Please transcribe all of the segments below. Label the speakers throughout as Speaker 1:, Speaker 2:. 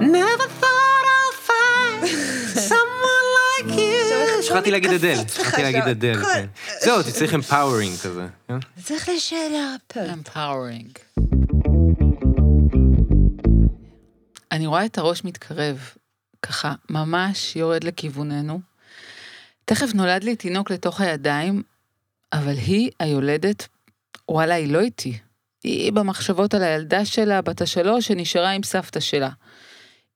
Speaker 1: never thought I'll find someone like you. שכחתי להגיד אדל, שכחתי להגיד אדל, כן. זהו, צריך empowering כזה. כן?
Speaker 2: צריך לשאלה.
Speaker 3: empowering. אני רואה את הראש מתקרב, ככה, ממש יורד לכיווננו. תכף נולד לי תינוק לתוך הידיים, אבל היא, היולדת, וואלה, היא לא איתי. היא במחשבות על הילדה שלה, בת השלוש, שנשארה עם סבתא שלה.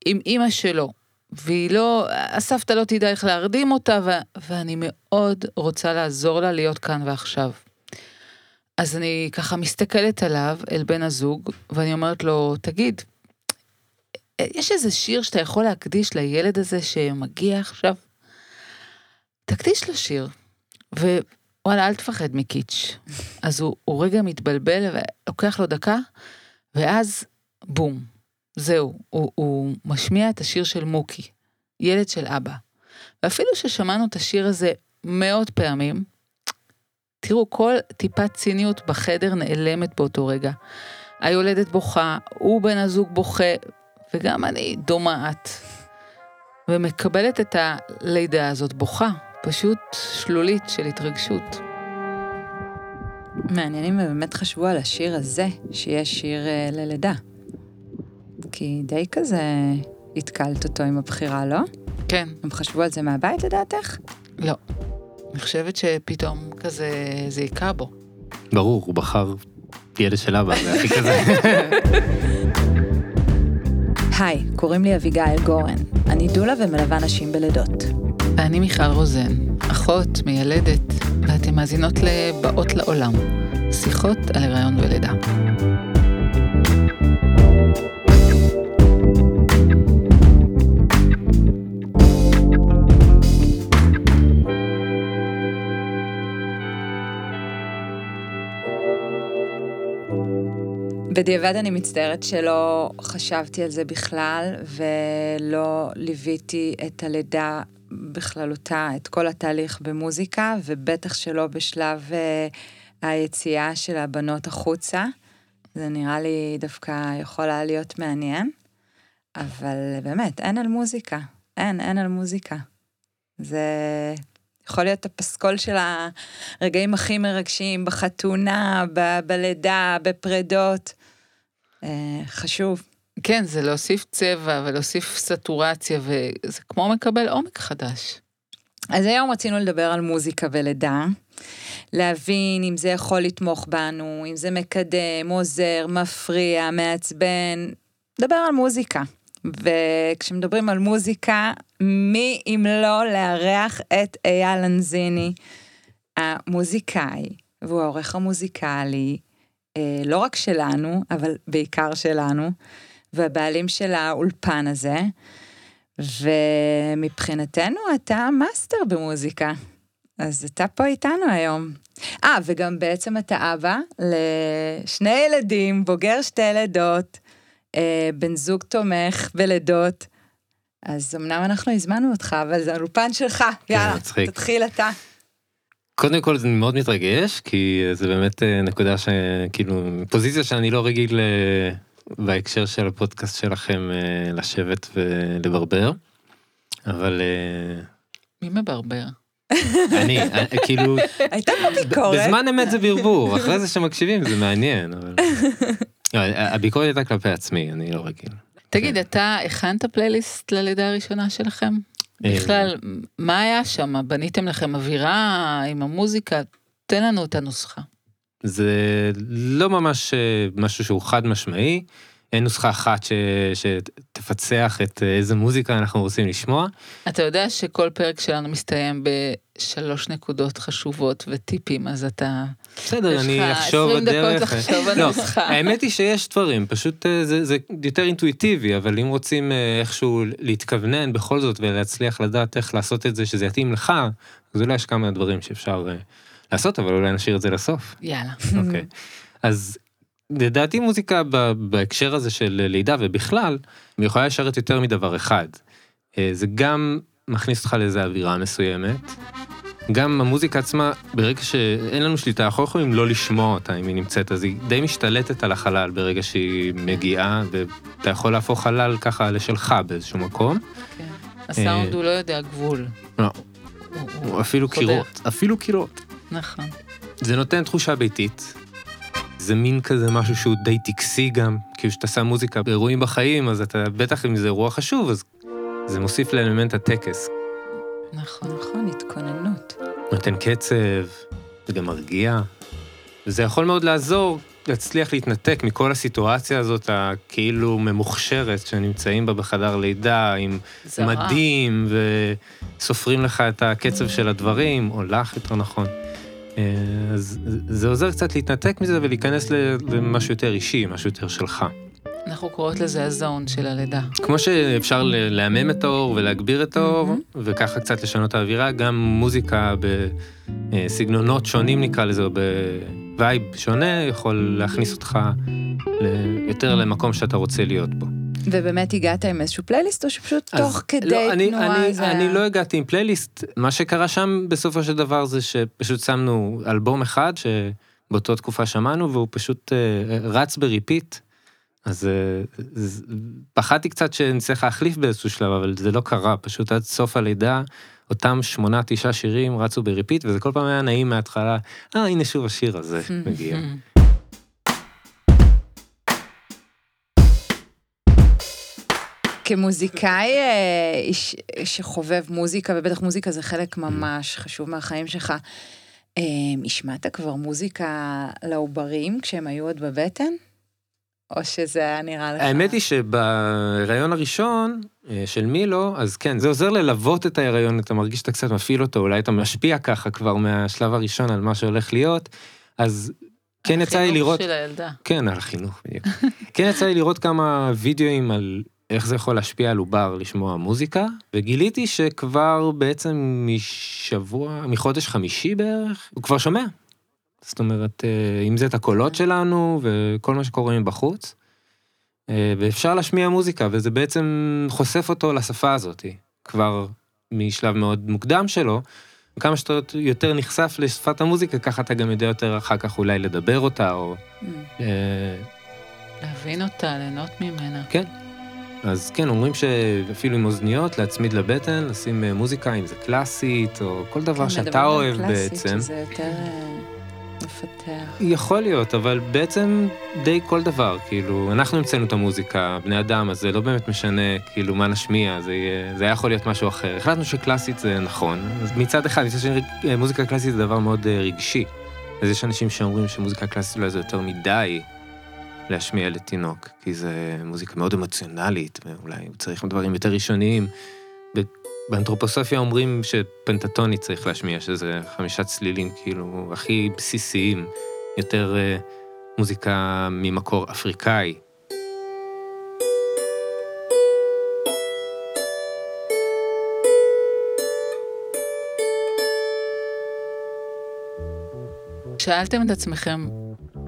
Speaker 3: עם אימא שלו. והיא לא, הסבתא לא תדע איך להרדים אותה, ו, ואני מאוד רוצה לעזור לה להיות כאן ועכשיו. אז אני ככה מסתכלת עליו, אל בן הזוג, ואני אומרת לו, תגיד, יש איזה שיר שאתה יכול להקדיש לילד הזה שמגיע עכשיו? תקדיש לו שיר. ווואלה, אל תפחד מקיץ'. אז הוא, הוא רגע מתבלבל ולוקח לו דקה, ואז בום, זהו, הוא, הוא משמיע את השיר של מוקי, ילד של אבא. ואפילו ששמענו את השיר הזה מאות פעמים, תראו, כל טיפת ציניות בחדר נעלמת באותו רגע. היולדת בוכה, הוא בן הזוג בוכה, וגם אני דומעת. ומקבלת את הלידה הזאת בוכה, פשוט שלולית של התרגשות.
Speaker 2: מעניין אם באמת חשבו על השיר הזה, שיש שיר uh, ללידה. כי די כזה התקלת אותו עם הבחירה, לא?
Speaker 3: כן.
Speaker 2: הם חשבו על זה מהבית לדעתך?
Speaker 3: לא. אני חושבת שפתאום כזה זה היכה בו.
Speaker 1: ברור, הוא בחר ילד של אבא, זה הכי כזה.
Speaker 2: היי, קוראים לי אביגיל גורן. אני דולה ומלווה נשים בלידות.
Speaker 3: ואני מיכל רוזן, אחות, מיילדת, ואתן מאזינות לבאות לעולם, שיחות על הריון ולידה.
Speaker 2: בדיעבד אני מצטערת שלא חשבתי על זה בכלל, ולא ליוויתי את הלידה בכללותה, את כל התהליך במוזיקה, ובטח שלא בשלב uh, היציאה של הבנות החוצה. זה נראה לי דווקא יכול היה להיות מעניין, אבל באמת, אין על מוזיקה. אין, אין על מוזיקה. זה יכול להיות הפסקול של הרגעים הכי מרגשים בחתונה, ב- בלידה, בפרדות. אה, חשוב.
Speaker 3: כן, זה להוסיף צבע ולהוסיף סטורציה, וזה כמו מקבל עומק חדש.
Speaker 2: אז היום רצינו לדבר על מוזיקה ולידה, להבין אם זה יכול לתמוך בנו, אם זה מקדם, עוזר, מפריע, מעצבן, לדבר על מוזיקה. וכשמדברים על מוזיקה, מי אם לא לארח את אייל אנזיני, המוזיקאי, והוא העורך המוזיקלי, אה, לא רק שלנו, אבל בעיקר שלנו, והבעלים של האולפן הזה, ומבחינתנו אתה מאסטר במוזיקה. אז אתה פה איתנו היום. אה, וגם בעצם אתה אבא לשני ילדים, בוגר שתי לידות, בן זוג תומך בלידות. אז אמנם אנחנו הזמנו אותך, אבל זה האולפן שלך, כן, יאללה, תתחיל אתה.
Speaker 1: קודם כל זה מאוד מתרגש, כי זה באמת אה, נקודה שכאילו, פוזיציה שאני לא רגיל אה, בהקשר של הפודקאסט שלכם אה, לשבת ולברבר, אבל...
Speaker 3: מי מברבר?
Speaker 1: אני, כאילו,
Speaker 2: הייתה פה ביקורת.
Speaker 1: בזמן אמת זה ברבור, אחרי זה שמקשיבים זה מעניין, אבל... לא, הביקורת הייתה כלפי עצמי, אני לא רגיל.
Speaker 3: תגיד, אתה הכנת פלייליסט ללידה הראשונה שלכם? אה, בכלל, מה היה שם? בניתם לכם אווירה עם המוזיקה? תן לנו את הנוסחה.
Speaker 1: זה לא ממש אה, משהו שהוא חד משמעי, אין נוסחה אחת ש... שתפצח את אה, איזה מוזיקה אנחנו רוצים לשמוע.
Speaker 3: אתה יודע שכל פרק שלנו מסתיים בשלוש נקודות חשובות וטיפים, אז אתה...
Speaker 1: בסדר, אני אחשוב
Speaker 3: בדרך. יש לך 20 דקות לחשוב על
Speaker 1: לא,
Speaker 3: נוסחה.
Speaker 1: האמת היא שיש דברים, פשוט אה, זה, זה יותר אינטואיטיבי, אבל אם רוצים אה, איכשהו להתכוונן בכל זאת ולהצליח לדעת איך לעשות את זה שזה יתאים לך, אז אולי יש כמה דברים שאפשר לעשות, אבל אולי נשאיר את זה לסוף.
Speaker 3: יאללה.
Speaker 1: אוקיי. אז לדעתי מוזיקה בהקשר הזה של לידה ובכלל, היא יכולה לשרת יותר מדבר אחד. אה, זה גם מכניס אותך לאיזה אווירה מסוימת, גם המוזיקה עצמה, ברגע שאין לנו שליטה, אנחנו לא יכולים לא לשמוע אותה אם היא נמצאת, אז היא די משתלטת על החלל ברגע שהיא מגיעה, ואתה יכול להפוך חלל ככה לשלך באיזשהו מקום.
Speaker 3: כן. הסאונד הוא לא יודע גבול.
Speaker 1: לא,
Speaker 3: הוא-
Speaker 1: אפילו. קירות, אפילו קירות.
Speaker 3: נכון.
Speaker 1: זה נותן תחושה ביתית. זה מין כזה משהו שהוא די טקסי גם, כאילו כשאתה שם מוזיקה באירועים בחיים, אז אתה, בטח אם זה אירוע חשוב, אז זה מוסיף לאלמנט הטקס.
Speaker 3: נכון.
Speaker 1: נותן קצב, זה גם מרגיע. וזה יכול מאוד לעזור להצליח להתנתק מכל הסיטואציה הזאת הכאילו ממוכשרת שנמצאים בה בחדר לידה, עם
Speaker 3: זרה.
Speaker 1: מדים, וסופרים לך את הקצב של הדברים, או לך יותר נכון. אה, אז זה עוזר קצת להתנתק מזה ולהיכנס למשהו יותר אישי, משהו יותר שלך.
Speaker 3: אנחנו קוראות לזה ה zone של הלידה.
Speaker 1: כמו שאפשר ל- לעמעם את האור ולהגביר את האור,
Speaker 2: מהמם.
Speaker 1: וככה קצת לשנות את האווירה, גם מוזיקה בסגנונות שונים נקרא לזה, או ב vibe שונה, יכול להכניס אותך יותר למקום שאתה רוצה להיות בו.
Speaker 2: ובאמת הגעת עם איזשהו פלייליסט, או שפשוט
Speaker 1: אז
Speaker 2: תוך כדי
Speaker 1: לא, אני,
Speaker 2: תנועה
Speaker 1: אני,
Speaker 2: זה...
Speaker 1: אני לא הגעתי עם פלייליסט, מה שקרה שם בסופו של דבר זה שפשוט שמנו אלבום אחד שבאותה תקופה שמענו והוא פשוט אה, רץ ב repeat. אז אה, פחדתי קצת שנצטרך להחליף באיזשהו שלב, אבל זה לא קרה, פשוט עד סוף הלידה, אותם שמונה, תשעה שירים רצו בריפיט, וזה כל פעם היה נעים מההתחלה, אה, הנה שוב השיר הזה מגיע.
Speaker 2: כמוזיקאי אה, שחובב מוזיקה, ובטח מוזיקה זה חלק ממש חשוב מהחיים שלך, אה, השמעת כבר מוזיקה לעוברים כשהם היו עוד בבטן? או שזה היה נראה לך...
Speaker 1: האמת היא שבהיריון הראשון אה, של מילו, אז כן, זה עוזר ללוות את ההיריון, אתה מרגיש שאתה קצת מפעיל אותו, אולי אתה משפיע ככה כבר מהשלב הראשון על מה שהולך להיות, אז כן יצא לי
Speaker 3: החינוך
Speaker 1: לראות,
Speaker 3: של הילדה.
Speaker 1: כן, על החינוך בדיוק. כן יצא לי לראות כמה וידאוים על איך זה יכול להשפיע על עובר לשמוע מוזיקה, וגיליתי שכבר בעצם משבוע, מחודש חמישי בערך, הוא כבר שומע. זאת אומרת, אה, אם זה את הקולות שלנו וכל מה שקורה מבחוץ, אה, ואפשר להשמיע מוזיקה, וזה בעצם חושף אותו לשפה הזאת, כבר משלב מאוד מוקדם שלו. וכמה שאתה יותר נחשף לשפת המוזיקה, ככה אתה גם יודע יותר אחר כך אולי לדבר אותה, או...
Speaker 2: Mm.
Speaker 1: אה,
Speaker 3: להבין אותה, ליהנות ממנה.
Speaker 1: כן. אז כן, אומרים שאפילו עם אוזניות, להצמיד לבטן, לשים אה, מוזיקה, אם זה קלאסית, או כל דבר
Speaker 2: כן,
Speaker 1: שאתה
Speaker 2: על
Speaker 1: אוהב
Speaker 2: קלאסית,
Speaker 1: בעצם.
Speaker 2: שזה יותר מפתח.
Speaker 1: יכול להיות, אבל בעצם די כל דבר, כאילו, אנחנו המצאנו את המוזיקה, בני אדם, אז זה לא באמת משנה, כאילו, מה נשמיע, זה, זה היה יכול להיות משהו אחר. החלטנו שקלאסית זה נכון, אז מצד אחד, מצד שני, אה, מוזיקה קלאסית זה דבר מאוד אה, רגשי. אז יש אנשים שאומרים שמוזיקה קלאסית אולי זה יותר מדי להשמיע לתינוק, כי זה מוזיקה מאוד אמוציונלית, ואולי הוא צריך דברים יותר ראשוניים. באנתרופוסופיה אומרים שפנטטוני צריך להשמיע, שזה חמישה צלילים כאילו הכי בסיסיים, יותר אה, מוזיקה ממקור אפריקאי.
Speaker 3: שאלתם את עצמכם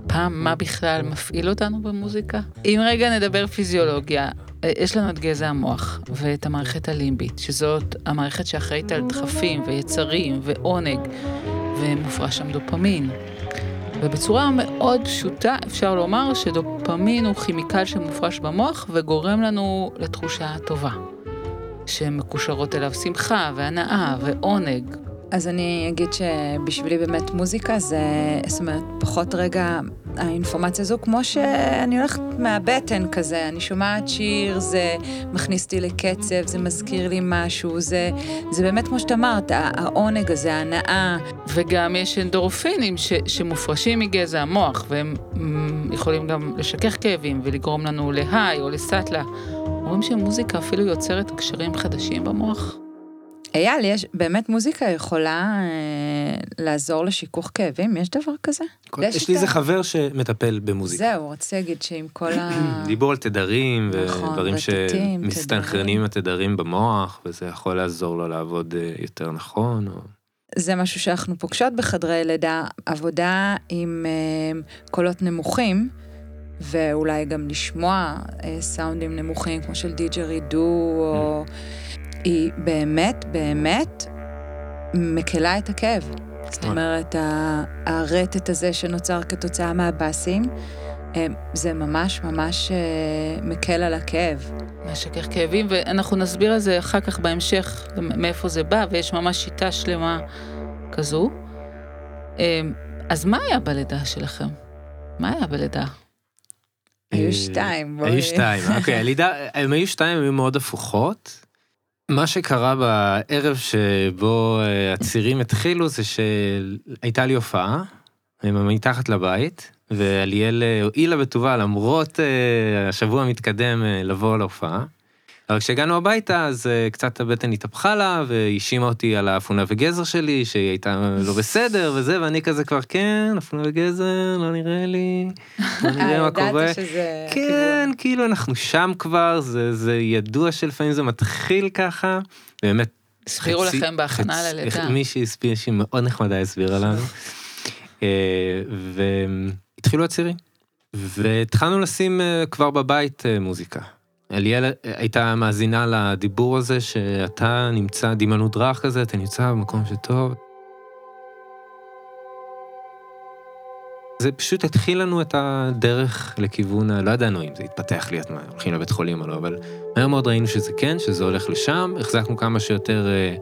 Speaker 3: פעם מה בכלל מפעיל אותנו במוזיקה? אם רגע נדבר פיזיולוגיה, יש לנו את גזע המוח ואת המערכת הלימבית, שזאת המערכת שאחראית על דחפים ויצרים ועונג, ומופרש שם דופמין. ובצורה מאוד פשוטה אפשר לומר שדופמין הוא כימיקל שמופרש במוח וגורם לנו לתחושה טובה. שמקושרות אליו שמחה והנאה ועונג.
Speaker 2: אז אני אגיד שבשבילי באמת מוזיקה זה, זאת אומרת, פחות רגע האינפורמציה הזו, כמו שאני הולכת מהבטן כזה, אני שומעת שיר, זה מכניס אותי לקצב, זה מזכיר לי משהו, זה, זה באמת כמו שאתה אמרת, העונג הזה, ההנאה.
Speaker 3: וגם יש אנדורפינים ש, שמופרשים מגזע המוח, והם mm, יכולים גם לשכך כאבים ולגרום לנו להיי או לסאטלה. אומרים שמוזיקה אפילו יוצרת קשרים חדשים במוח.
Speaker 2: אייל, יש, באמת מוזיקה יכולה אה, לעזור לשיכוך כאבים? יש דבר כזה? יש
Speaker 1: יש לי איזה חבר שמטפל במוזיקה.
Speaker 2: זהו, רציתי להגיד שעם כל ה...
Speaker 1: דיבור על תדרים
Speaker 2: נכון,
Speaker 1: ודברים
Speaker 2: רטיטים,
Speaker 1: שמסתנכרנים עם התדרים במוח, וזה יכול לעזור לו לעבוד אה, יותר נכון. או...
Speaker 2: זה משהו שאנחנו פוגשות בחדרי לידה, עבודה עם אה, קולות נמוכים, ואולי גם לשמוע אה, סאונדים נמוכים כמו של דיג'רידו, או... היא באמת, באמת מקלה את הכאב. זאת אומרת, ה- הרטט הזה שנוצר כתוצאה מהבאסים, אה, זה ממש ממש אה, מקל על הכאב.
Speaker 3: משכך כאבים, ואנחנו נסביר על זה אחר כך בהמשך, מאיפה זה בא, ויש ממש שיטה שלמה כזו. אמ, אז מה היה בלידה שלכם? מה היה בלידה?
Speaker 2: היו
Speaker 1: אה,
Speaker 2: שתיים, בואי.
Speaker 1: היו שתיים, אוקיי, הלידה, הם היו שתיים, הם היו מאוד הפוכות. מה שקרה בערב שבו אה, הצירים התחילו זה שהייתה לי הופעה, מתחת לבית, ואליאל אה, הואילה בטובה למרות אה, השבוע המתקדם לבוא להופעה. אבל כשהגענו הביתה אז אה, קצת הבטן התהפכה לה והאשימה אותי על האפונה וגזר שלי שהיא הייתה לא בסדר וזה ואני כזה כבר כן אפונה וגזר לא נראה לי בוא נראה מה קורה.
Speaker 2: ידעת שזה...
Speaker 1: כן. כאילו אנחנו שם כבר, זה, זה ידוע שלפעמים זה מתחיל ככה, באמת.
Speaker 3: הסבירו
Speaker 1: חצי-
Speaker 3: לכם בהכנה ללידה.
Speaker 1: מישהי הסבירה, שהיא מאוד נחמדה הסבירה לנו. אה, והתחילו הצירים. והתחלנו לשים אה, כבר בבית מוזיקה. אליאל הייתה מאזינה לדיבור הזה שאתה נמצא דמיונות רך כזה, אתה נמצא במקום שטוב. זה פשוט התחיל לנו את הדרך לכיוון, ה- לא ידענו אם זה יתפתח להיות מה, הולכים לבית חולים או לא, אבל מהר מאוד ראינו שזה כן, שזה הולך לשם, החזקנו כמה שיותר אה,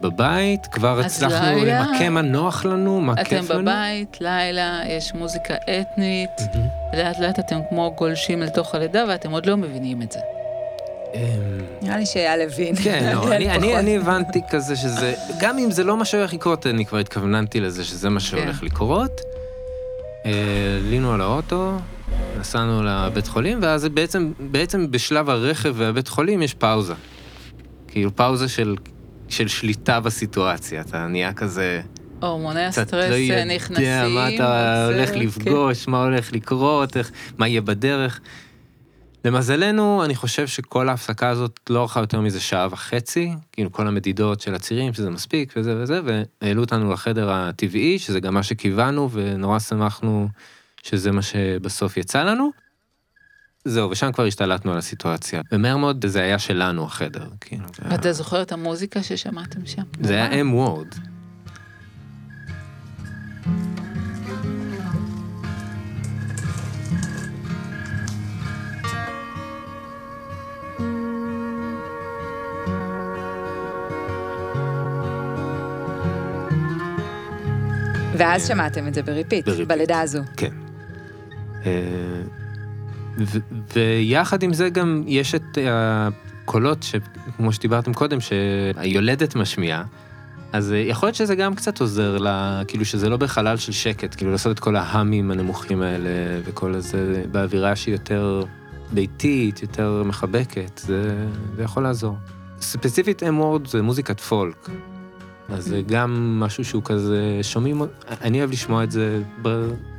Speaker 1: בבית, כבר הצלחנו
Speaker 3: לילה-
Speaker 1: למקם מה נוח לנו, מה
Speaker 3: אתם
Speaker 1: כיף לנו.
Speaker 3: בבית, לילה, יש מוזיקה אתנית. לאט לאט אתם כמו גולשים לתוך הלידה ואתם עוד לא מבינים את זה.
Speaker 1: אמ,
Speaker 2: נראה לי שאייל הבין.
Speaker 1: כן, לא,
Speaker 2: אייל
Speaker 1: אני, אני,
Speaker 2: פחות.
Speaker 1: אני הבנתי כזה שזה, גם אם זה לא מה שהולך לקרות, אני כבר התכווננתי לזה שזה מה שהולך
Speaker 3: כן.
Speaker 1: לקרות. אה, עלינו על האוטו, נסענו לבית חולים, ואז בעצם, בעצם בשלב הרכב והבית חולים יש פאוזה. כאילו פאוזה של, של שליטה בסיטואציה, אתה נהיה כזה,
Speaker 3: הורמוני
Speaker 1: קצת
Speaker 3: הסטרס
Speaker 1: לא
Speaker 3: אה,
Speaker 1: יודע
Speaker 3: נכנסים.
Speaker 1: מה אתה הולך
Speaker 3: כן.
Speaker 1: לפגוש, מה הולך לקרות, איך, מה יהיה בדרך. למזלנו, אני חושב שכל ההפסקה הזאת לא ארכה יותר מזה שעה וחצי, כאילו כל המדידות של הצירים, שזה מספיק וזה וזה, והעלו אותנו לחדר הטבעי, שזה גם מה שקיוונו, ונורא שמחנו שזה מה שבסוף יצא לנו. זהו, ושם כבר השתלטנו על הסיטואציה. ומהר מאוד זה היה שלנו החדר, כאילו.
Speaker 3: אתה זוכר את המוזיקה ששמעתם שם?
Speaker 1: זה היה אם וורד.
Speaker 2: ואז שמעתם את זה ב
Speaker 1: repeat, ב repeat.
Speaker 2: בלידה הזו.
Speaker 1: כן. אה, ויחד עם זה גם יש את הקולות, שכמו שדיברתם קודם, שהיולדת משמיעה, אז אה, יכול להיות שזה גם קצת עוזר לה, כאילו שזה לא בחלל של שקט, כאילו לעשות את כל ההאמים הנמוכים האלה וכל הזה באווירה שהיא יותר ביתית, יותר מחבקת, זה, זה יכול לעזור. ספציפית M. Ward זה מוזיקת פולק. אז זה גם משהו שהוא כזה, שומעים, אני אוהב לשמוע את זה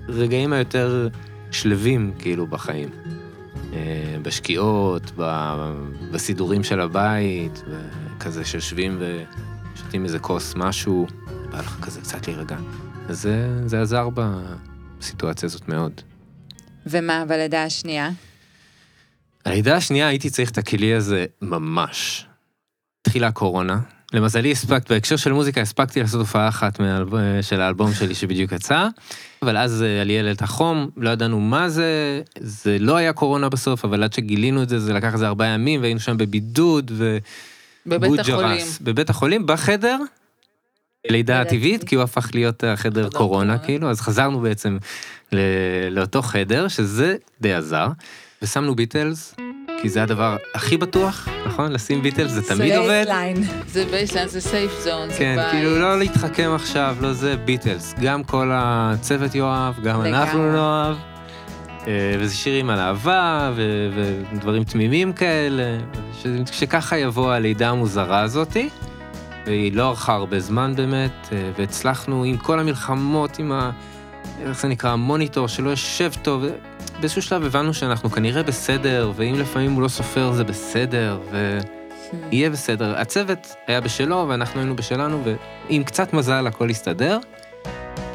Speaker 1: ברגעים היותר שלווים, כאילו, בחיים. אה, בשקיעות, בסידורים של הבית, כזה שיושבים ושותים איזה כוס משהו, בא לך כזה קצת להירגע. אז זה, זה עזר בסיטואציה הזאת מאוד.
Speaker 2: ומה בלידה השנייה?
Speaker 1: הלידה השנייה הייתי צריך את הכלי הזה ממש. התחילה הקורונה. למזלי הספקת, בהקשר של מוזיקה הספקתי לעשות הופעה אחת מהאלב... של האלבום שלי שבדיוק יצא, אבל אז אה, עליאל את החום, לא ידענו מה זה, זה לא היה קורונה בסוף, אבל עד שגילינו את זה, זה לקח איזה ארבעה ימים, והיינו שם בבידוד, ו...
Speaker 3: בבית. החולים.
Speaker 1: בבית החולים, בחדר, לידה טבעית. כי הוא הפך להיות החדר
Speaker 3: חדר
Speaker 1: קורונה. כאילו, אז חזרנו בעצם ל- לאותו חדר, שזה די עזר, ושמנו ביטלס, כי זה הדבר הכי בטוח, נכון? לשים ביטלס זה תמיד עובד.
Speaker 2: baseline.
Speaker 3: זה baseline, זה safe zone, זה
Speaker 1: כן. כאילו לא להתחכם עכשיו, לא זה, ביטלס. גם כל הצוות יאהב, גם. אנחנו נאהב. אה, וזה שירים על אהבה ו- ודברים תמימים כאלה, ש- שככה יבוא הלידה המוזרה הזאתי. והיא לא ארכה הרבה זמן באמת, אה, והצלחנו עם כל המלחמות, עם ה... איך זה נקרא? המוניטור שלא יושב טוב. באיזשהו שלב הבנו שאנחנו כנראה בסדר, ואם לפעמים הוא לא סופר זה בסדר, ו... יהיה בסדר. הצוות היה בשלו ואנחנו היינו בשלנו, ועם קצת מזל הכל הסתדר.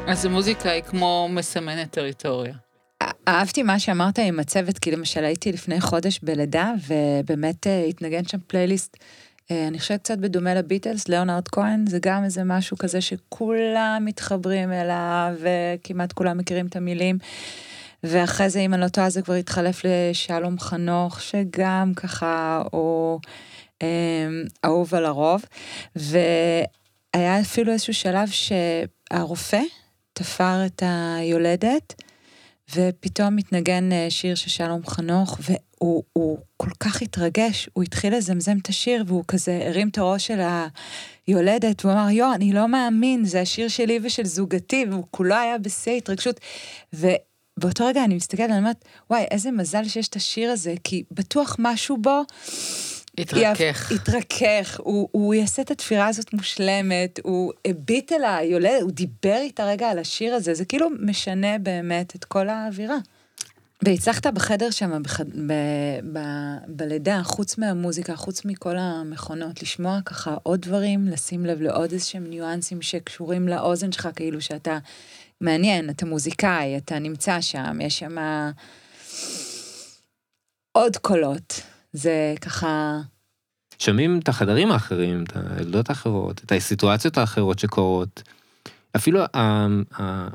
Speaker 3: אז המוזיקה היא כמו מסמנת טריטוריה.
Speaker 2: אהבתי מה שאמרת עם הצוות, כי למשל הייתי לפני חודש בלידה, ובאמת אה, התנגן שם פלייליסט אה, אני חושבת קצת בדומה לביטלס, ליאונרד כהן, זה גם איזה משהו כזה שכולם מתחברים אליו, וכמעט כולם מכירים את המילים. ואחרי זה, אם אני לא טועה, זה כבר התחלף לשלום חנוך, שגם ככה הוא אה, אהוב על הרוב. והיה אפילו איזשהו שלב שהרופא תפר את היולדת, ופתאום מתנגן אה, שיר של שלום חנוך, והוא כל כך התרגש, הוא התחיל לזמזם את השיר, והוא כזה הרים את הראש של היולדת, והוא אמר, יו, אני לא מאמין, זה השיר שלי ושל זוגתי, והוא כולו היה בשיא התרגשות. ובאותו רגע אני מסתכלת, אני אומרת, וואי, איזה מזל שיש את השיר הזה, כי בטוח משהו בו...
Speaker 3: התרכך.
Speaker 2: התרכך, הוא, הוא יעשה את התפירה הזאת מושלמת, הוא הביט אל היולדת, הוא דיבר איתה רגע על השיר הזה, זה כאילו משנה באמת את כל האווירה. והצלחת בחדר שם, בח... ב... ב... בלידה, חוץ מהמוזיקה, חוץ מכל המכונות, לשמוע ככה עוד דברים, לשים לב לעוד איזשהם ניואנסים שקשורים לאוזן שלך, כאילו שאתה מעניין, אתה מוזיקאי, אתה נמצא שם, יש שם עוד קולות. זה ככה...
Speaker 1: שומעים את החדרים האחרים, את הילדות האחרות, את הסיטואציות האחרות שקורות. אפילו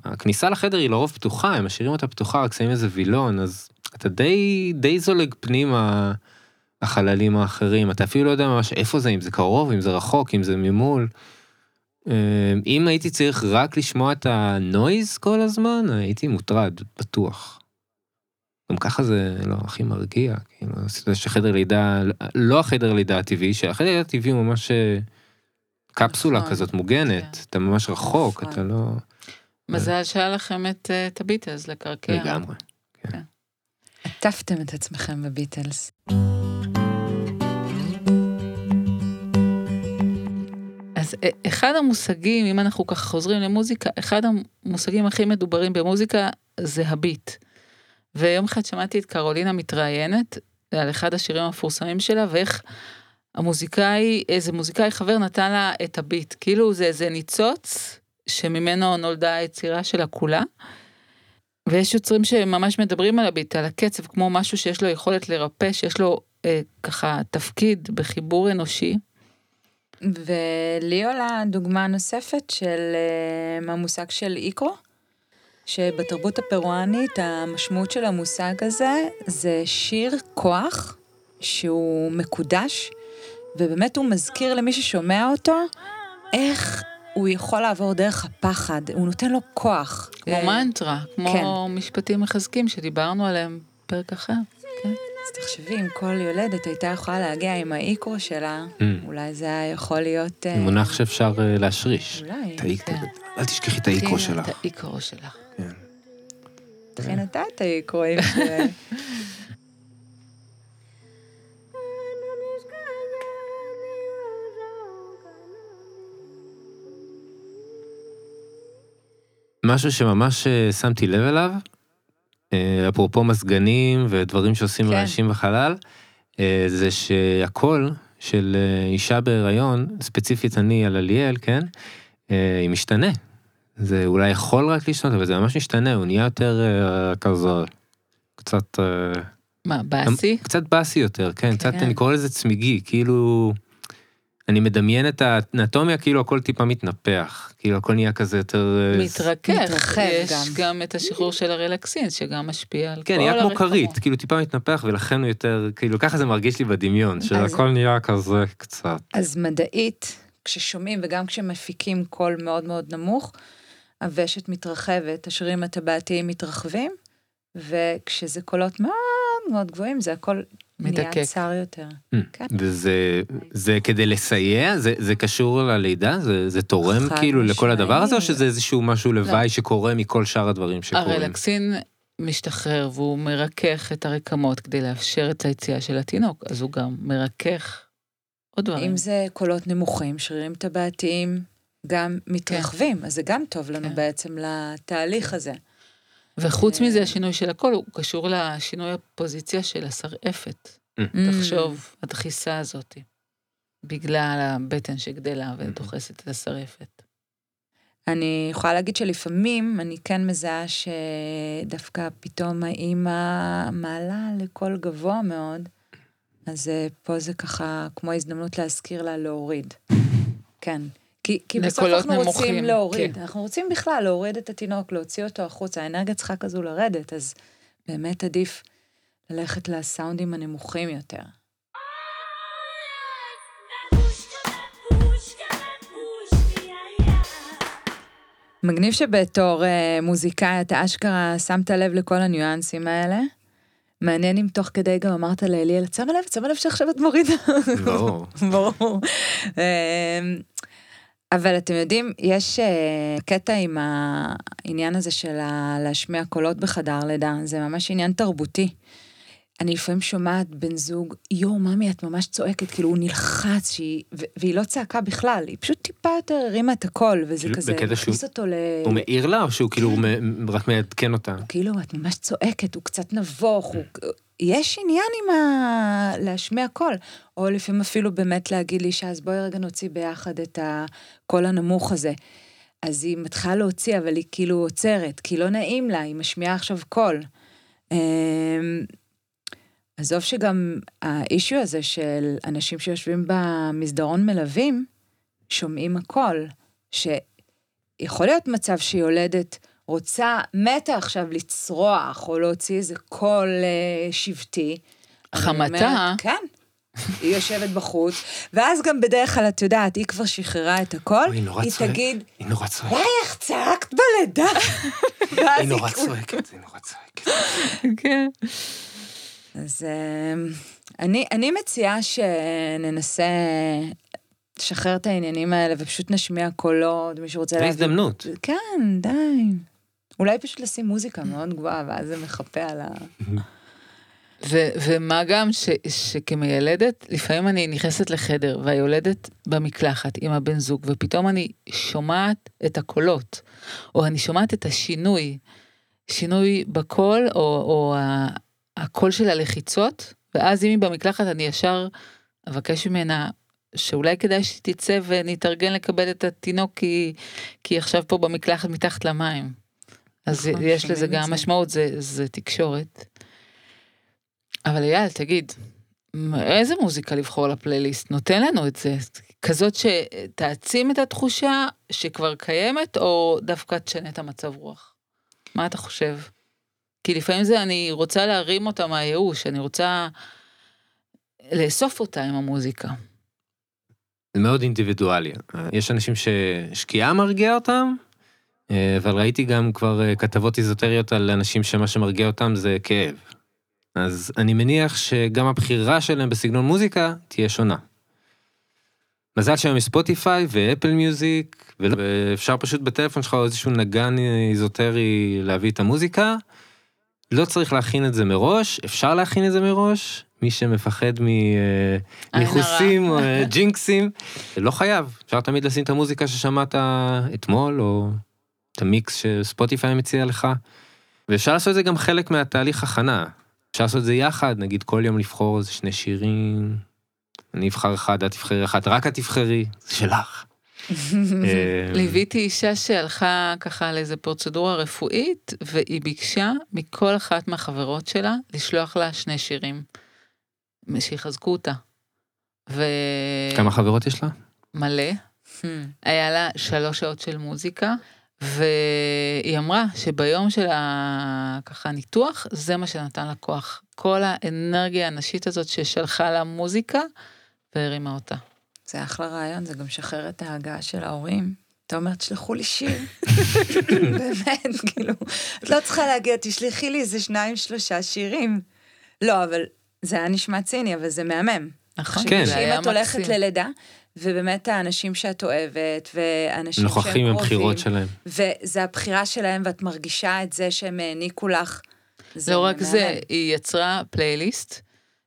Speaker 1: הכניסה לחדר היא לרוב פתוחה, הם משאירים אותה פתוחה, רק שמים איזה וילון, אז אתה די, די זולג פנימה החללים האחרים, אתה אפילו לא יודע ממש איפה זה, אם זה קרוב, אם זה רחוק, אם זה ממול. אה, אם הייתי צריך רק לשמוע את הנויז כל הזמן, הייתי מוטרד, בטוח. גם ככה זה לא הכי מרגיע, כאילו, שחדר לידה, לא החדר לידה הטבעי, שהחדר לידה הטבעי הוא ממש אה, קפסולה נכון, כזאת מוגנת, כן. אתה ממש רחוק, נכון. אתה לא...
Speaker 3: מזל שהיה לכם את, אה, את הביטלס לקרקע.
Speaker 1: לגמרי, כן. כן.
Speaker 2: עטפתם את עצמכם בביטלס.
Speaker 3: אה, אחד המושגים, אם אנחנו ככה חוזרים למוזיקה, אחד המושגים הכי מדוברים במוזיקה זה הביט. ויום אחד שמעתי את קרולינה מתראיינת על אחד השירים המפורסמים שלה, ואיך המוזיקאי, איזה מוזיקאי חבר נתן לה את הביט, כאילו זה איזה ניצוץ שממנו נולדה היצירה שלה כולה. ויש יוצרים שממש מדברים על הביט, על הקצב, כמו משהו שיש לו יכולת לרפא, שיש לו אה, ככה תפקיד בחיבור אנושי.
Speaker 2: ולי עולה דוגמה נוספת של אה, המושג של איקרו, שבתרבות הפרואנית המשמעות של המושג הזה זה שיר כוח שהוא מקודש, ובאמת הוא מזכיר למי ששומע אותו איך הוא יכול לעבור דרך הפחד, הוא נותן לו כוח.
Speaker 3: כמו מנטרה, כמו כן. משפטים מחזקים שדיברנו עליהם בפרק אחר. כן.
Speaker 2: אז תחשבי, אם כל יולדת הייתה יכולה להגיע עם האיקרו שלה, mm. אולי זה היה יכול להיות...
Speaker 1: מונח שאפשר אה, להשריש.
Speaker 2: אולי.
Speaker 1: כן. אל תשכחי את האיקרו שלך.
Speaker 3: את האיקרו שלך. כן.
Speaker 2: תכין אתה את האיקרואים שלהם.
Speaker 1: משהו שממש אה, שמתי לב אליו, אה, אפרופו מזגנים ודברים שעושים כן. רעשים בחלל, אה, זה שהקול של אישה בהיריון, ספציפית אני על אליאל, כן, היא משתנה. זה אולי יכול רק להשתנות, אבל זה ממש משתנה, הוא נהיה יותר כזה, קצת...
Speaker 3: מה, באסי?
Speaker 1: קצת באסי יותר, כן, כן, קצת אני קורא לזה צמיגי, כאילו... אני מדמיין את האנטומיה כאילו הכל טיפה מתנפח, כאילו הכל נהיה כזה יותר...
Speaker 3: אה, מתרכך, מתרחב יש גם. גם את השחרור של הרלקסין שגם משפיע על
Speaker 1: כן, כל הרקמות. כן, נהיה כמו כרית, כאילו טיפה מתנפח ולכן הוא יותר, כאילו ככה זה מרגיש לי בדמיון, שהכל נהיה כזה קצת.
Speaker 2: אז מדעית, כששומעים וגם כשמפיקים קול מאוד מאוד נמוך, הוושת מתרחבת, השירים הטבעתיים מתרחבים, וכשזה קולות מאוד מאוד גבוהים, זה הכל מדקק. נהיה צר יותר.
Speaker 1: Mm. כן. וזה זה כדי לסייע? זה, זה קשור ללידה? זה, זה תורם כאילו משמעי. לכל הדבר הזה, או שזה איזשהו משהו לא. לוואי לא. שקורה מכל שאר הדברים שקורים?
Speaker 3: הרלקסין משתחרר והוא מרכך את הרקמות כדי לאפשר את היציאה של התינוק, אז הוא גם מרכך עוד דברים.
Speaker 2: אם זה קולות נמוכים, שרירים טבעתיים, גם מתרחבים, כן. אז זה גם טוב לנו כן. בעצם לתהליך הזה.
Speaker 3: וחוץ מזה, השינוי של הכל הוא קשור לשינוי הפוזיציה של השרעפת. Mm. תחשוב, הדחיסה הזאת, בגלל הבטן שגדלה ודוחסת את השרעפת.
Speaker 2: אני יכולה להגיד שלפעמים אני כן מזהה שדווקא פתאום האימא מעלה לקול גבוה מאוד, אז אה, פה זה ככה כמו הזדמנות להזכיר לה להוריד. כן. כי, כי בסוף אנחנו רוצים
Speaker 3: נמוכים,
Speaker 2: להוריד,
Speaker 3: כן.
Speaker 2: אנחנו רוצים בכלל להוריד את התינוק, להוציא אותו החוצה, האנרגיה צריכה כזו לרדת, אז באמת עדיף ללכת לסאונדים הנמוכים יותר. מגניב שבתור uh, מוזיקאי אתה אשכרה שמת לב לכל הניואנסים האלה. מעניין אם תוך כדי גם אמרת לאליאל, שמה לב, שמה לב שעכשיו את מורידה.
Speaker 1: ברור.
Speaker 2: ברור. אבל אתם יודעים, יש אה, קטע עם העניין הזה של להשמיע קולות בחדר לידה, זה ממש עניין תרבותי. אני לפעמים שומעת בן זוג, יואו, ממי, את ממש צועקת, כאילו הוא נלחץ, שהיא, והיא לא צעקה בכלל, היא פשוט טיפה יותר הרימה את הקול, וזה
Speaker 1: כאילו,
Speaker 2: כזה, מכניס אותו ל...
Speaker 1: הוא מעיר לה או שהוא כאילו מ- רק מעדכן אותה?
Speaker 2: כאילו, את ממש צועקת, הוא קצת נבוך, הוא... יש עניין עם ה... להשמיע קול. או לפעמים אפילו באמת להגיד לאישה, אז בואי רגע נוציא ביחד את הקול הנמוך הזה. אז היא מתחילה להוציא, אבל היא כאילו עוצרת, כי לא נעים לה, היא משמיעה עכשיו קול. עזוב שגם האישיו הזה של אנשים שיושבים במסדרון מלווים, שומעים הכל, שיכול להיות מצב שיולדת רוצה, מתה עכשיו לצרוח, או להוציא איזה קול אה, שבטי.
Speaker 3: חמתה.
Speaker 2: אומרת, כן. היא יושבת בחוץ, ואז גם בדרך כלל, את יודעת, היא כבר שחררה את הכל,
Speaker 1: היא נורא
Speaker 2: היא
Speaker 1: צועקת.
Speaker 2: תגיד,
Speaker 1: היא נורא צועקת.
Speaker 2: וואי, איך צעקת בלידה?
Speaker 1: היא נורא צועקת, היא נורא צועקת.
Speaker 3: כן.
Speaker 2: אז אה, אני, אני מציעה שננסה לשחרר את העניינים האלה ופשוט נשמיע קולות, מי שרוצה
Speaker 1: זה
Speaker 2: להבין.
Speaker 1: הזדמנות.
Speaker 2: כן, די. אולי פשוט לשים מוזיקה מאוד גבוהה, ואז זה מחפה על ה...
Speaker 3: ו- ומה גם ש- שכמיילדת, לפעמים אני נכנסת לחדר והיולדת במקלחת עם הבן זוג, ופתאום אני שומעת את הקולות, או אני שומעת את השינוי, שינוי בקול, או, או הקול של הלחיצות, ואז אם היא במקלחת אני ישר אבקש ממנה שאולי כדאי שתצא ונתארגן לקבל את התינוק, כי, כי עכשיו פה במקלחת מתחת למים. אז
Speaker 2: נכון,
Speaker 3: יש לזה גם
Speaker 2: זה.
Speaker 3: משמעות, זה, זה תקשורת. אבל אייל, תגיד, איזה מוזיקה לבחור לפלייליסט? נותן לנו את זה. כזאת שתעצים את התחושה שכבר קיימת, או דווקא תשנה את המצב רוח? מה אתה חושב? כי לפעמים זה, אני רוצה להרים אותה מהייאוש, אני רוצה לאסוף אותה עם המוזיקה.
Speaker 1: זה מאוד אינדיבידואלי. יש אנשים ששקיעה מרגיעה אותם, אה, אבל ראיתי גם כבר אה, כתבות איזוטריות על אנשים שמה שמרגיע אותם זה כאב. אז אני מניח שגם הבחירה שלהם בסגנון מוזיקה תהיה שונה. מזל שהיום יש ספוטיפיי ואפל מיוזיק, ואפשר פשוט בטלפון שלך או איזשהו נגן איזוטרי להביא את המוזיקה. לא צריך להכין את זה מראש, אפשר להכין את זה מראש, מי שמפחד מ... אה, או אה, ג'ינקסים, לא חייב, אפשר תמיד לשים את המוזיקה ששמעת אתמול, או את המיקס שספוטיפיי מציע לך, ואפשר לעשות את זה גם חלק מהתהליך הכנה. אפשר לעשות את זה יחד, נגיד כל יום לבחור איזה שני שירים, אני אבחר אחד, את תבחרי אחד, רק את תבחרי, זה שלך. אה,
Speaker 3: ליוויתי אישה שהלכה ככה לאיזה פרוצדורה רפואית, והיא ביקשה מכל אחת מהחברות שלה לשלוח לה שני שירים, שיחזקו אותה.
Speaker 1: כמה חברות יש לה?
Speaker 3: ומלא, היה לה שלוש שעות של מוזיקה, והיא אמרה שביום של ה... ככה ניתוח, זה מה שנתן לה כוח. כל האנרגיה הנשית הזאת ששלחה לה מוזיקה, והרימה אותה.
Speaker 2: זה אחלה רעיון, זה גם שחרר את ההגעה של ההורים. אתה אומר, תשלחו לי שיר. באמת, כאילו, את לא צריכה להגיד, תשלחי לי איזה שניים, שלושה שירים. לא, אבל זה היה נשמע ציני, אבל זה מהמם.
Speaker 3: נכון?
Speaker 1: כן.
Speaker 3: זה היה
Speaker 2: שאם את הולכת
Speaker 3: מקסים.
Speaker 2: ללידה, ובאמת האנשים שאת אוהבת, ואנשים שהם
Speaker 1: נוכחים
Speaker 2: קרובים,
Speaker 1: עם בחירות שלהם.
Speaker 2: וזה הבחירה שלהם, ואת מרגישה את זה שהם העניקו לך. זה
Speaker 3: לא רק זה. היא יצרה פלייליסט,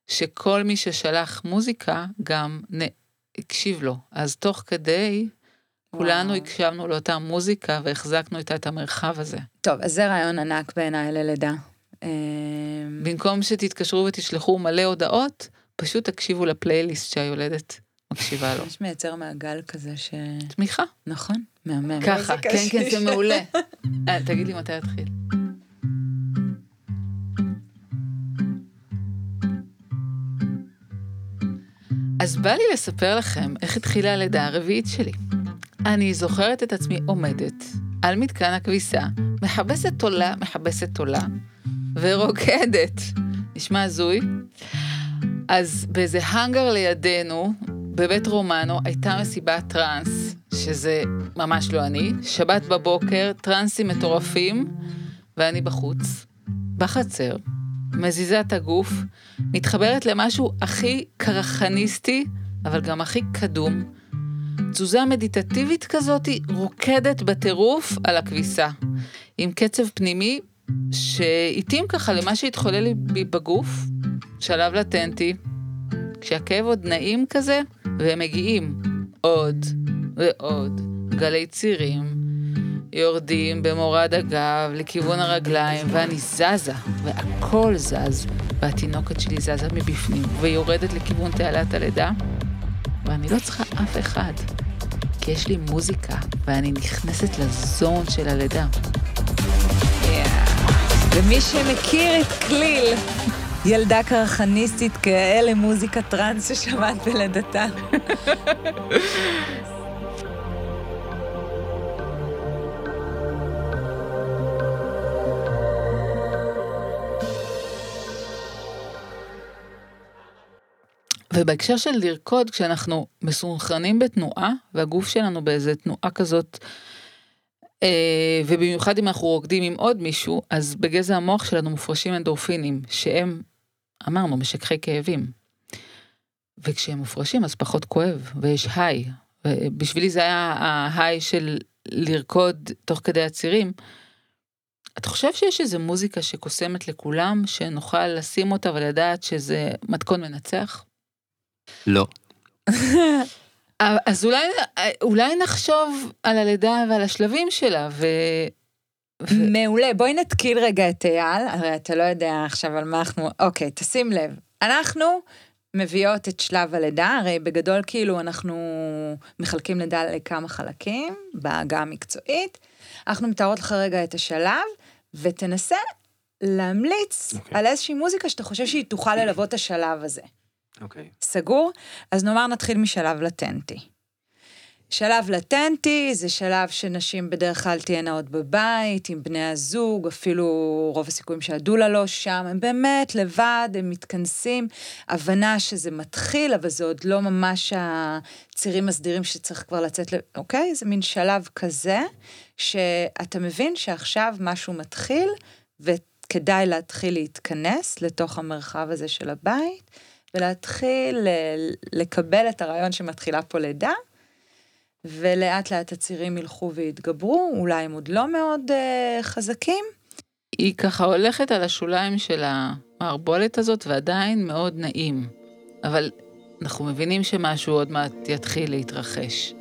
Speaker 3: שכל מי ששלח מוזיקה גם. הקשיב לו. אז תוך כדי, כולנו
Speaker 2: וואו.
Speaker 3: הקשבנו לאותה מוזיקה והחזקנו איתה את המרחב הזה.
Speaker 2: טוב, אז זה רעיון ענק בעיניי ללידה. אמ,
Speaker 3: במקום שתתקשרו ותשלחו מלא הודעות, פשוט תקשיבו לפלייליסט שהיולדת מקשיבה לו.
Speaker 2: ממש מייצר מעגל כזה ש...
Speaker 3: תמיכה.
Speaker 2: נכון, מהמם.
Speaker 3: ככה, כן, כן. זה מעולה. אה, תגיד לי מתי אתחיל.「אז בא לי לספר לכם איך התחילה הלידה הרביעית שלי. אני זוכרת את עצמי עומדת על מתקן הכביסה, מכבסת עולה, מכבסת עולה, ורוקדת. נשמע הזוי? אז באיזה האנגר לידינו, בבית רומנו, הייתה מסיבת טראנס, שזה ממש לא אני, שבת בבוקר, טראנסים מטורפים, ואני בחוץ, בחצר, מזיזה את הגוף, מתחברת למשהו הכי קרחניסטי, אבל גם הכי קדום. תזוזה מדיטטיבית כזאת רוקדת בטירוף על הכביסה, עם קצב פנימי שהתאים ככה למה שהתחולל לי בגוף, שלב לטנטי, כשהכאב עוד נעים כזה, והם מגיעים עוד ועוד גלי צירים, יורדים במורד הגב לכיוון הרגליים, ואני זזה, והכל זז, והתינוקת שלי זזה מבפנים, ויורדת לכיוון תעלת הלידה, ואני לא צריכה אף אחד, כי יש לי מוזיקה, ואני נכנסת לזון של הלידה.
Speaker 2: ומי שמכיר את כליל, ילדה קרחניסטית כאלה מוזיקה טראנס ששמעת בלידתה.
Speaker 3: ובהקשר של לרקוד, כשאנחנו מסונכרנים בתנועה, והגוף שלנו באיזה תנועה כזאת, אה, ובמיוחד אם אנחנו רוקדים עם עוד מישהו, אז בגזע המוח שלנו מופרשים אנדורפינים, שהם, אמרנו, משככי כאבים. וכשהם מופרשים אז פחות כואב, ויש היי. ובשבילי זה היה ההיי של לרקוד תוך כדי הצירים. אתה חושב שיש איזה מוזיקה שקוסמת לכולם, שנוכל לשים אותה ולדעת שזה מתכון מנצח?
Speaker 1: לא.
Speaker 3: אז אולי, אולי נחשוב על הלידה ועל השלבים שלה, ו...
Speaker 2: ו... מעולה, בואי נתקיל רגע את אייל, הרי אתה לא יודע עכשיו על מה אנחנו... אוקיי, תשים לב. אנחנו מביאות את שלב הלידה, הרי בגדול כאילו אנחנו מחלקים לידה לכמה חלקים, בעגה המקצועית. אנחנו מתארות לך רגע את השלב, ותנסה להמליץ okay. אוקיי. על איזושהי מוזיקה שאתה חושב שהיא תוכל ללוות את השלב הזה.
Speaker 1: אוקיי. Okay.
Speaker 2: סגור? אז נאמר נתחיל משלב לטנטי. שלב לטנטי זה שלב שנשים בדרך כלל תהיינה עוד בבית, עם בני הזוג, אפילו רוב הסיכויים שהדולה לא שם, הם באמת לבד, הם מתכנסים, הבנה שזה מתחיל, אבל זה עוד לא ממש הצירים מסדירים שצריך כבר לצאת, אוקיי? זה מין שלב כזה, שאתה מבין שעכשיו משהו מתחיל, וכדאי להתחיל להתכנס לתוך המרחב הזה של הבית. ולהתחיל לקבל את הרעיון שמתחילה פה לידה, ולאט לאט הצירים ילכו ויתגברו, אולי הם עוד לא מאוד uh, חזקים.
Speaker 3: היא ככה הולכת על השוליים של המערבולת הזאת, ועדיין מאוד נעים. אבל אנחנו מבינים שמשהו עוד מעט יתחיל להתרחש.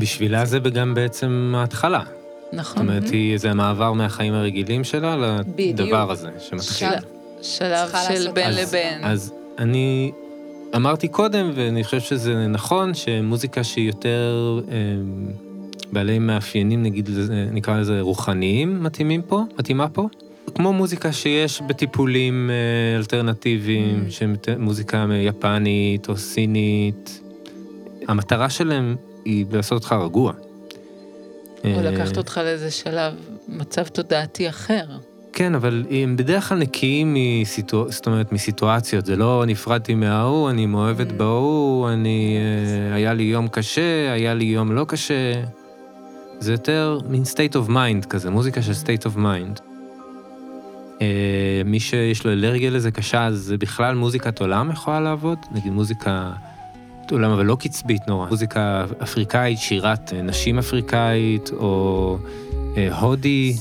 Speaker 1: בשבילה זה גם בעצם ההתחלה.
Speaker 3: נכון.
Speaker 1: זאת אומרת, היא, זה המעבר מהחיים הרגילים שלה לדבר הזה שמתחיל.
Speaker 3: שלב של בין לבין.
Speaker 1: אז אני אמרתי קודם, ואני חושב שזה נכון, שמוזיקה שהיא יותר אה, בעלי מאפיינים, נגיד, נקרא לזה רוחניים, מתאימים פה, מתאימה פה. כמו מוזיקה שיש בטיפולים אה, אלטרנטיביים, mm. שהם מוזיקה יפנית או סינית. המטרה שלהם היא לעשות אותך רגוע.
Speaker 3: או לקחת אותך לאיזה שלב, מצב תודעתי אחר.
Speaker 1: כן, אבל הם בדרך כלל נקיים מסיטואציות, זאת אומרת, מסיטואציות, זה לא נפרדתי מההוא, אני מאוהבת. בהוא, אני... אה, היה לי יום קשה, היה לי יום לא קשה. זה יותר מין state of mind כזה, מוזיקה של state of mind. אה, מי שיש לו אלרגיה לזה קשה, אז זה בכלל מוזיקת עולם יכולה לעבוד, נגיד מוזיקה עולם אבל לא קצבית נורא, מוזיקה אפריקאית, שירת אה, נשים אפריקאית, או הודי.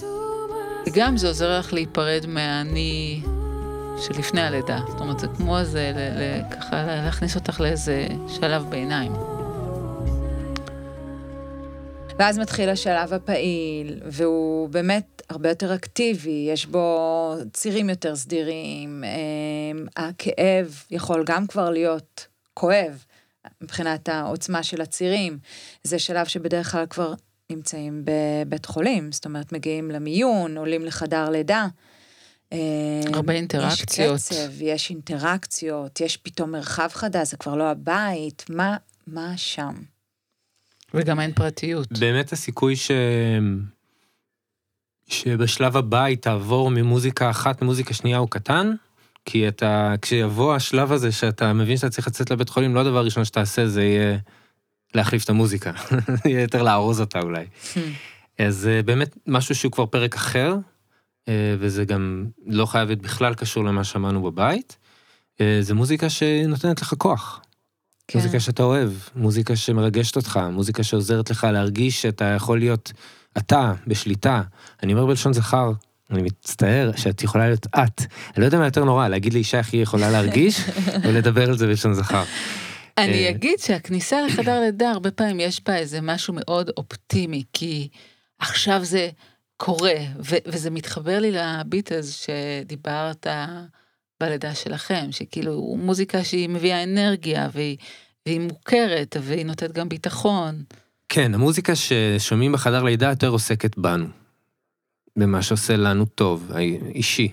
Speaker 3: וגם זה עוזר לך להיפרד מהאני שלפני הלידה. זאת אומרת, זה כמו איזה, ככה להכניס אותך לאיזה שלב ביניים.
Speaker 2: ואז מתחיל השלב הפעיל, והוא באמת הרבה יותר אקטיבי, יש בו צירים יותר סדירים, אמ, הכאב יכול גם כבר להיות כואב מבחינת העוצמה של הצירים. זה שלב שבדרך כלל כבר נמצאים בבית חולים, זאת אומרת, מגיעים למיון, עולים לחדר לידה. אה,
Speaker 3: הרבה אינטראקציות.
Speaker 2: יש קצב, יש אינטראקציות, יש פתאום מרחב חדש, זה כבר לא הבית, מה, מה שם?
Speaker 3: וגם אין פרטיות.
Speaker 1: באמת הסיכוי ש... שבשלב הבא היא תעבור ממוזיקה אחת למוזיקה שנייה הוא קטן, כי אתה, כשיבוא השלב הזה שאתה מבין שאתה צריך לצאת לבית חולים, לא הדבר הראשון שתעשה זה יהיה להחליף את המוזיקה, יהיה יותר לארוז אותה אולי. אז זה באמת משהו שהוא כבר פרק אחר, אה, וזה גם לא חייב להיות בכלל קשור למה שאמרנו בבית. אה, זה מוזיקה שנותנת לך כוח.
Speaker 2: כן.
Speaker 1: מוזיקה שאתה אוהב, מוזיקה שמרגשת אותך, מוזיקה שעוזרת לך להרגיש שאתה יכול להיות אתה, בשליטה. אני אומר בלשון זכר, אני מצטער שאת יכולה להיות את. אני לא יודע מה יותר נורא, להגיד לאישה איך היא יכולה להרגיש, ולדבר על זה בלשון זכר.
Speaker 3: אני
Speaker 1: אה,
Speaker 3: אגיד שהכניסה לחדר לידה, הרבה פעמים יש בה איזה משהו מאוד אופטימי, כי עכשיו זה קורה, וזה מתחבר לי לביטלס שדיברת בלידה שלכם, שכאילו מוזיקה שהיא מביאה אנרגיה, והיא, והיא מוכרת, והיא נותנת גם ביטחון.
Speaker 1: כן, המוזיקה ששומעים בחדר לידה יותר עוסקת בנו. במה שעושה לנו טוב, האישי.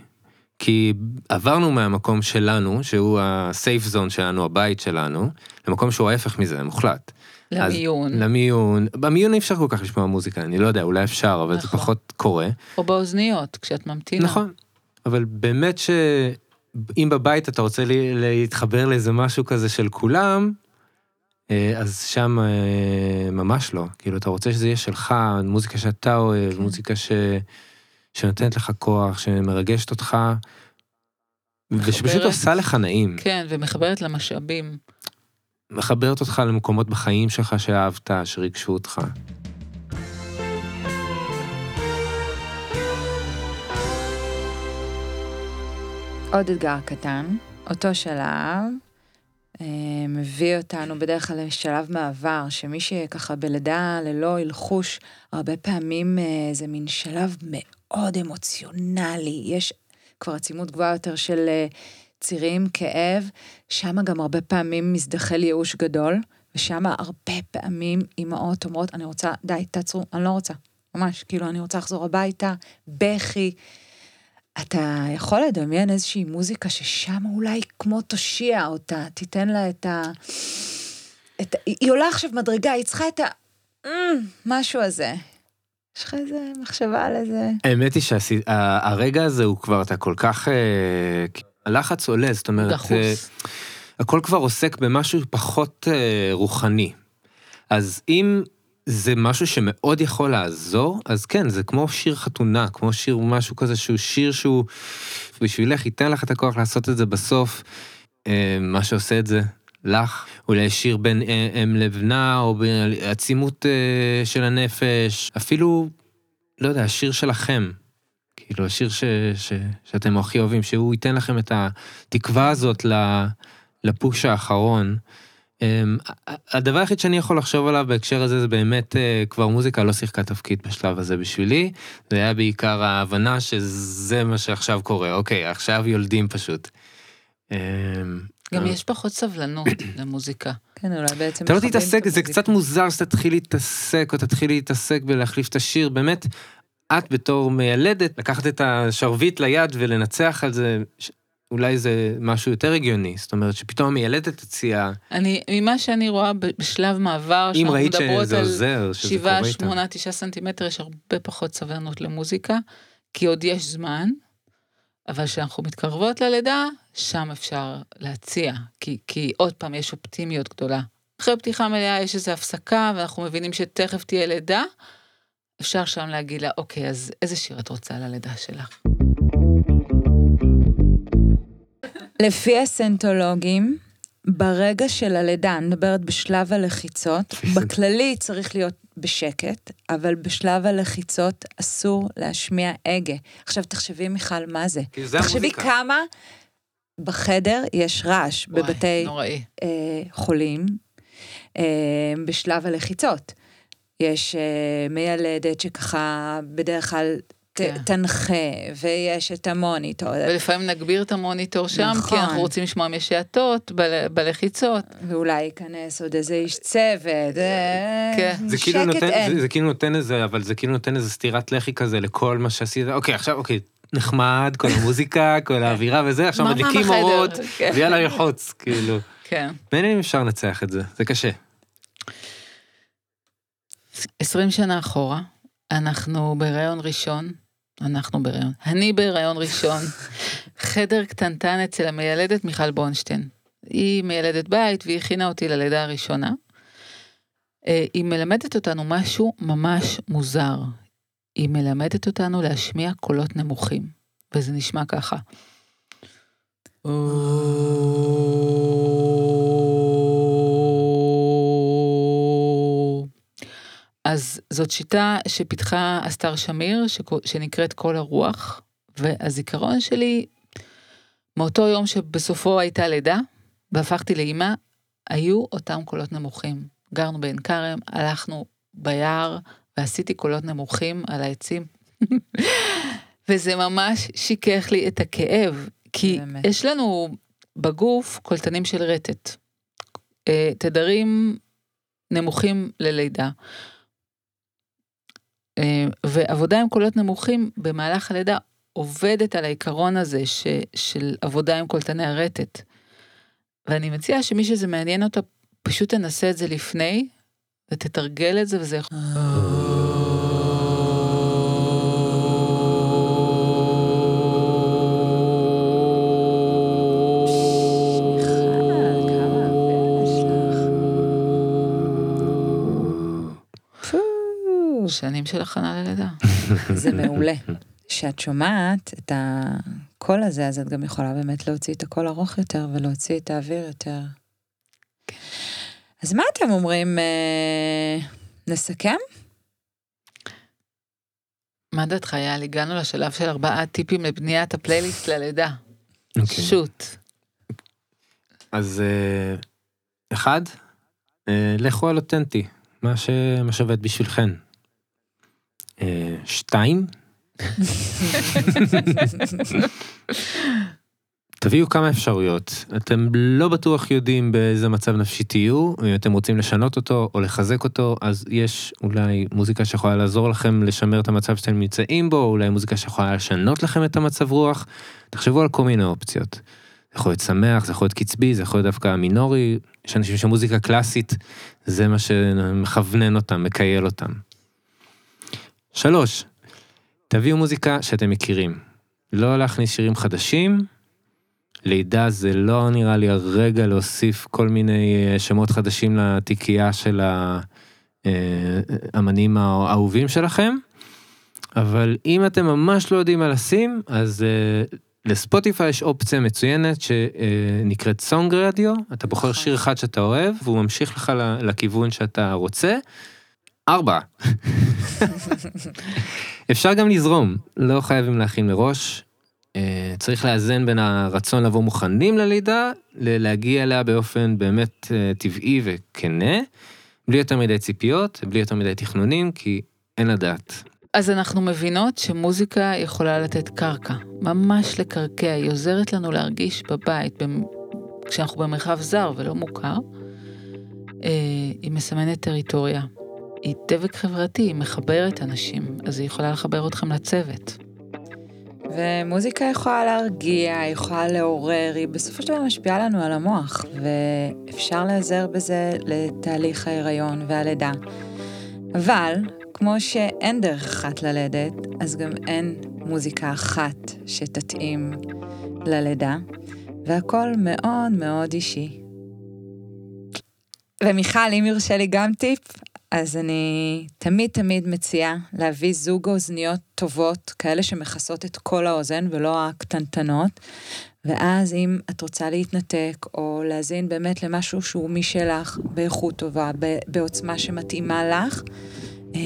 Speaker 1: כי עברנו מהמקום שלנו, שהוא ה-safe zone שלנו, הבית שלנו, למקום שהוא ההפך מזה, מוחלט. אז-
Speaker 3: למיון,
Speaker 1: למיון, במיון אי אפשר כל כך לשמוע מוזיקה, אני לא יודע, אולי אפשר, אבל זה
Speaker 3: נכון.
Speaker 1: פחות קורה.
Speaker 3: או באוזניות, כשאת ממתינה.
Speaker 1: נכון. אבל באמת שאם בבית אתה רוצה לי- להתחבר לאיזה משהו כזה של כולם, אה, אז שם אה, ממש לא. כאילו, אתה רוצה שזה יהיה שלך, מוזיקה שאתה אוהב,
Speaker 3: כן.
Speaker 1: מוזיקה ש... שנותנת לך כוח, שמרגשת אותך, ושפשוט
Speaker 3: מחברת.
Speaker 1: עושה לך נעים.
Speaker 3: כן, ומחברת למשאבים.
Speaker 1: מחברת אותך למקומות בחיים שלך שאהבת, שריגשו אותך.
Speaker 2: עוד אתגר קטן, אותו שלב, אה, מביא אותנו בדרך כלל לשלב מעבר, שמי שככה בלידה ללא הלחוש, הרבה פעמים אה, זה מין שלב מאוד אמוציונלי, יש כבר עצימות גבוהה יותר של אה, צירים, כאב, שם גם הרבה פעמים מזדחל ייאוש גדול, ושם הרבה פעמים אימהות אומרות, אני רוצה, די, תעצרו, אני לא רוצה, ממש, כאילו, אני רוצה לחזור הביתה, בכי. אתה יכול לדמיין איזושהי מוזיקה ששם אולי כמו תושיע אותה, תיתן לה את ה... את... היא עולה עכשיו מדרגה, היא צריכה את ה... "אמ", משהו הזה. יש לך איזה מחשבה על איזה...
Speaker 1: האמת היא שהרגע הזה הוא כבר, אתה כל כך... אה, הלחץ עולה, זאת אומרת, אה,
Speaker 3: דחוס.
Speaker 1: הכל כבר עוסק במשהו פחות אה, רוחני. אז אם זה משהו שמאוד יכול לעזור, אז כן, זה כמו שיר חתונה, כמו שיר משהו כזה שהוא שיר שהוא בשבילך, ייתן לך את הכוח לעשות את זה בסוף. אה, מה שעושה את זה לך, אולי שיר בין אה, אם לבנה, או בעצימות אה, של הנפש, אפילו, לא יודע, השיר שלכם. כאילו, השיר ש, ש, שאתם הכי אוהבים, שהוא ייתן לכם את התקווה הזאת לפוש האחרון. אמ, הדבר היחיד שאני יכול לחשוב עליו בהקשר הזה זה באמת אה, כבר מוזיקה לא שיחקה תפקיד בשלב הזה בשבילי, זה היה בעיקר ההבנה שזה מה שעכשיו קורה, אוקיי, עכשיו יולדים פשוט.
Speaker 3: גם
Speaker 1: אה.
Speaker 3: יש פחות סבלנות למוזיקה.
Speaker 2: כן, אולי בעצם...
Speaker 1: אתה לא תתעסק, זה. קצת מוזר שתתחיל להתעסק או תתחיל להתעסק בלהחליף את השיר, באמת, את בתור מיילדת, לקחת את השרביט ליד ולנצח על זה, ש- אולי זה משהו יותר הגיוני, זאת אומרת שפתאום המיילדת הציעה,
Speaker 3: אני, ממה שאני רואה בשלב מעבר,
Speaker 1: אם ראית שזה עוזר, שזה קורה איתה.
Speaker 3: שמונה, תשעה סנטימטר, יש הרבה פחות סבלנות למוזיקה, כי עוד יש זמן, אבל כשאנחנו מתקרבות ללידה, שם אפשר להציע, כי, כי עוד פעם יש אופטימיות גדולה. אחרי פתיחה מלאה יש איזו הפסקה, ואנחנו מבינים שתכף תהיה לידה, אפשר שם להגיד לה, אוקיי, אז איזה שיר את רוצה ללידה שלך?
Speaker 2: לפי הסנטולוגים, ברגע של הלידה, אני מדברת בשלב הלחיצות, בכללי צריך להיות בשקט, אבל בשלב הלחיצות אסור להשמיע הגה. עכשיו תחשבי מיכל, מה זה?
Speaker 1: כי זה
Speaker 2: תחשבי
Speaker 1: המוזיקה.
Speaker 2: כמה בחדר יש רעש
Speaker 3: וואי,
Speaker 2: בבתי
Speaker 3: נוראי.
Speaker 2: אה, חולים אה, בשלב הלחיצות. יש אה, מיילדת שככה בדרך כלל
Speaker 3: כן.
Speaker 2: תנחה, ויש את המוניטור,
Speaker 3: ולפעמים נגביר את המוניטור שם, כי
Speaker 2: נכון.
Speaker 3: אנחנו רוצים לשמוע משעתות בל- בלחיצות.
Speaker 2: ואולי ייכנס עוד איזה איש צוות, אה,
Speaker 3: כן.
Speaker 1: זה כאילו
Speaker 2: שקט
Speaker 1: נותן,
Speaker 2: אין.
Speaker 1: זה, זה כאילו נותן איזה, אבל זה כאילו נותן איזה סטירת לחי כזה לכל מה שעשית, אוקיי, עכשיו, אוקיי, נחמד, כל המוזיקה, כל האווירה וזה, עכשיו מדליקים? אורות,
Speaker 3: כן.
Speaker 1: ויאללה ללחוץ, כאילו.
Speaker 3: כן.
Speaker 1: מעניין אם אפשר לנצח את זה, זה קשה.
Speaker 3: 20 שנה אחורה, אנחנו בהיריון ראשון, אנחנו בהיריון, אני בהיריון ראשון, חדר קטנטן אצל המיילדת מיכל בונשטיין. היא מיילדת בית והיא הכינה אותי ללידה הראשונה. אה, היא מלמדת אותנו משהו ממש מוזר. היא מלמדת אותנו להשמיע קולות נמוכים, וזה נשמע ככה. אז זאת שיטה שפיתחה אסתר שמיר, שנקראת קול הרוח, והזיכרון שלי, מאותו יום שבסופו הייתה לידה, והפכתי לאימא, היו אותם קולות נמוכים. גרנו בעין כרם, הלכנו ביער, ועשיתי קולות נמוכים על העצים. וזה ממש שיכך לי את הכאב, כי
Speaker 2: באמת.
Speaker 3: יש לנו בגוף קולטנים של רטט. אה, תדרים נמוכים ללידה. אה, ועבודה עם קולות נמוכים במהלך הלידה עובדת על העיקרון הזה ש, של עבודה עם קולטני הרטט. ואני מציעה שמי שזה מעניין אותו, פשוט תנסה את זה לפני, ותתרגל את זה, וזה יכול... שנים של הכנה ללידה.
Speaker 2: זה מעולה. כשאת שומעת את הקול הזה, אז את גם יכולה באמת להוציא את הקול ארוך יותר ולהוציא את האוויר יותר. אז מה אתם אומרים? אה, נסכם?
Speaker 3: מה דעתך, יאל? הגענו לשלב של ארבעה טיפים לבניית הפלייליסט ללידה.
Speaker 1: אוקיי.
Speaker 3: שוט.
Speaker 1: אז אה, אחד, אה, לכו על אותנטי, מה ש- מה שעובד בשבילכן. אה, שתיים, תביאו כמה אפשרויות. אתם לא בטוח יודעים באיזה מצב נפשי תהיו, אם אתם רוצים לשנות אותו או לחזק אותו, אז יש אולי מוזיקה שיכולה לעזור לכם לשמר את המצב שאתם נמצאים בו, אולי מוזיקה שיכולה לשנות לכם את המצב רוח. תחשבו על כל מיני אופציות. זה יכול להיות שמח, זה יכול להיות קצבי, זה יכול להיות דווקא מינורי. יש אנשים שמוזיקה קלאסית, זה מה שמכוונן אותם, מקייל אותם. שלוש, תביאו מוזיקה שאתם מכירים. לא להכניס שירים חדשים. לידה זה לא נראה לי הרגע להוסיף כל מיני אה, שמות חדשים לתיקייה של האמנים האהובים שלכם. אבל אם אתם ממש לא יודעים מה לשים, אז uh, לספוטיפיי יש אופציה מצוינת שנקראת סונג רדיו, אתה בוחר
Speaker 2: נכון.
Speaker 1: שיר אחד שאתה אוהב, והוא ממשיך לך לכיוון שאתה רוצה. ארבע. אפשר גם לזרום, לא חייבים להכין מראש. אה, צריך לאזן בין הרצון לבוא מוכנים ללידה, ללהגיע אליה באופן באמת אה, טבעי וכנה, בלי יותר מדי ציפיות, בלי יותר מדי תכנונים, כי אין לדעת.
Speaker 3: אז אנחנו מבינות שמוזיקה יכולה לתת קרקע, ממש לקרקע, היא עוזרת לנו להרגיש בבית. כשאנחנו במרחב זר ולא מוכר. אה, היא מסמנת טריטוריה. היא דבק חברתי, היא מחברת אנשים, אז היא יכולה לחבר אתכם לצוות.
Speaker 2: ומוזיקה יכולה להרגיע, היא יכולה לעורר, היא בסופו של דבר משפיעה לנו על המוח, ואפשר להיעזר בזה לתהליך ההיריון והלידה. אבל, כמו שאין דרך אחת ללדת, אז גם אין מוזיקה אחת שתתאים ללידה, והכל מאוד מאוד אישי. ומיכל, אם יורשה לי גם טיפ, אז אני תמיד תמיד מציעה להביא זוג אוזניות טובות, כאלה שמכסות את כל האוזן ולא הקטנטנות, ואז אם את רוצה להתנתק או להאזין באמת למשהו שהוא משלך, באיכות טובה, בעוצמה שמתאימה לך, אה,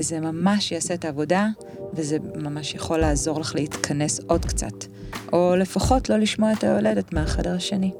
Speaker 2: זה ממש יעשה את העבודה, וזה ממש יכול לעזור לך להתכנס עוד קצת, או לפחות לא לשמוע את היולדת מהחדר השני.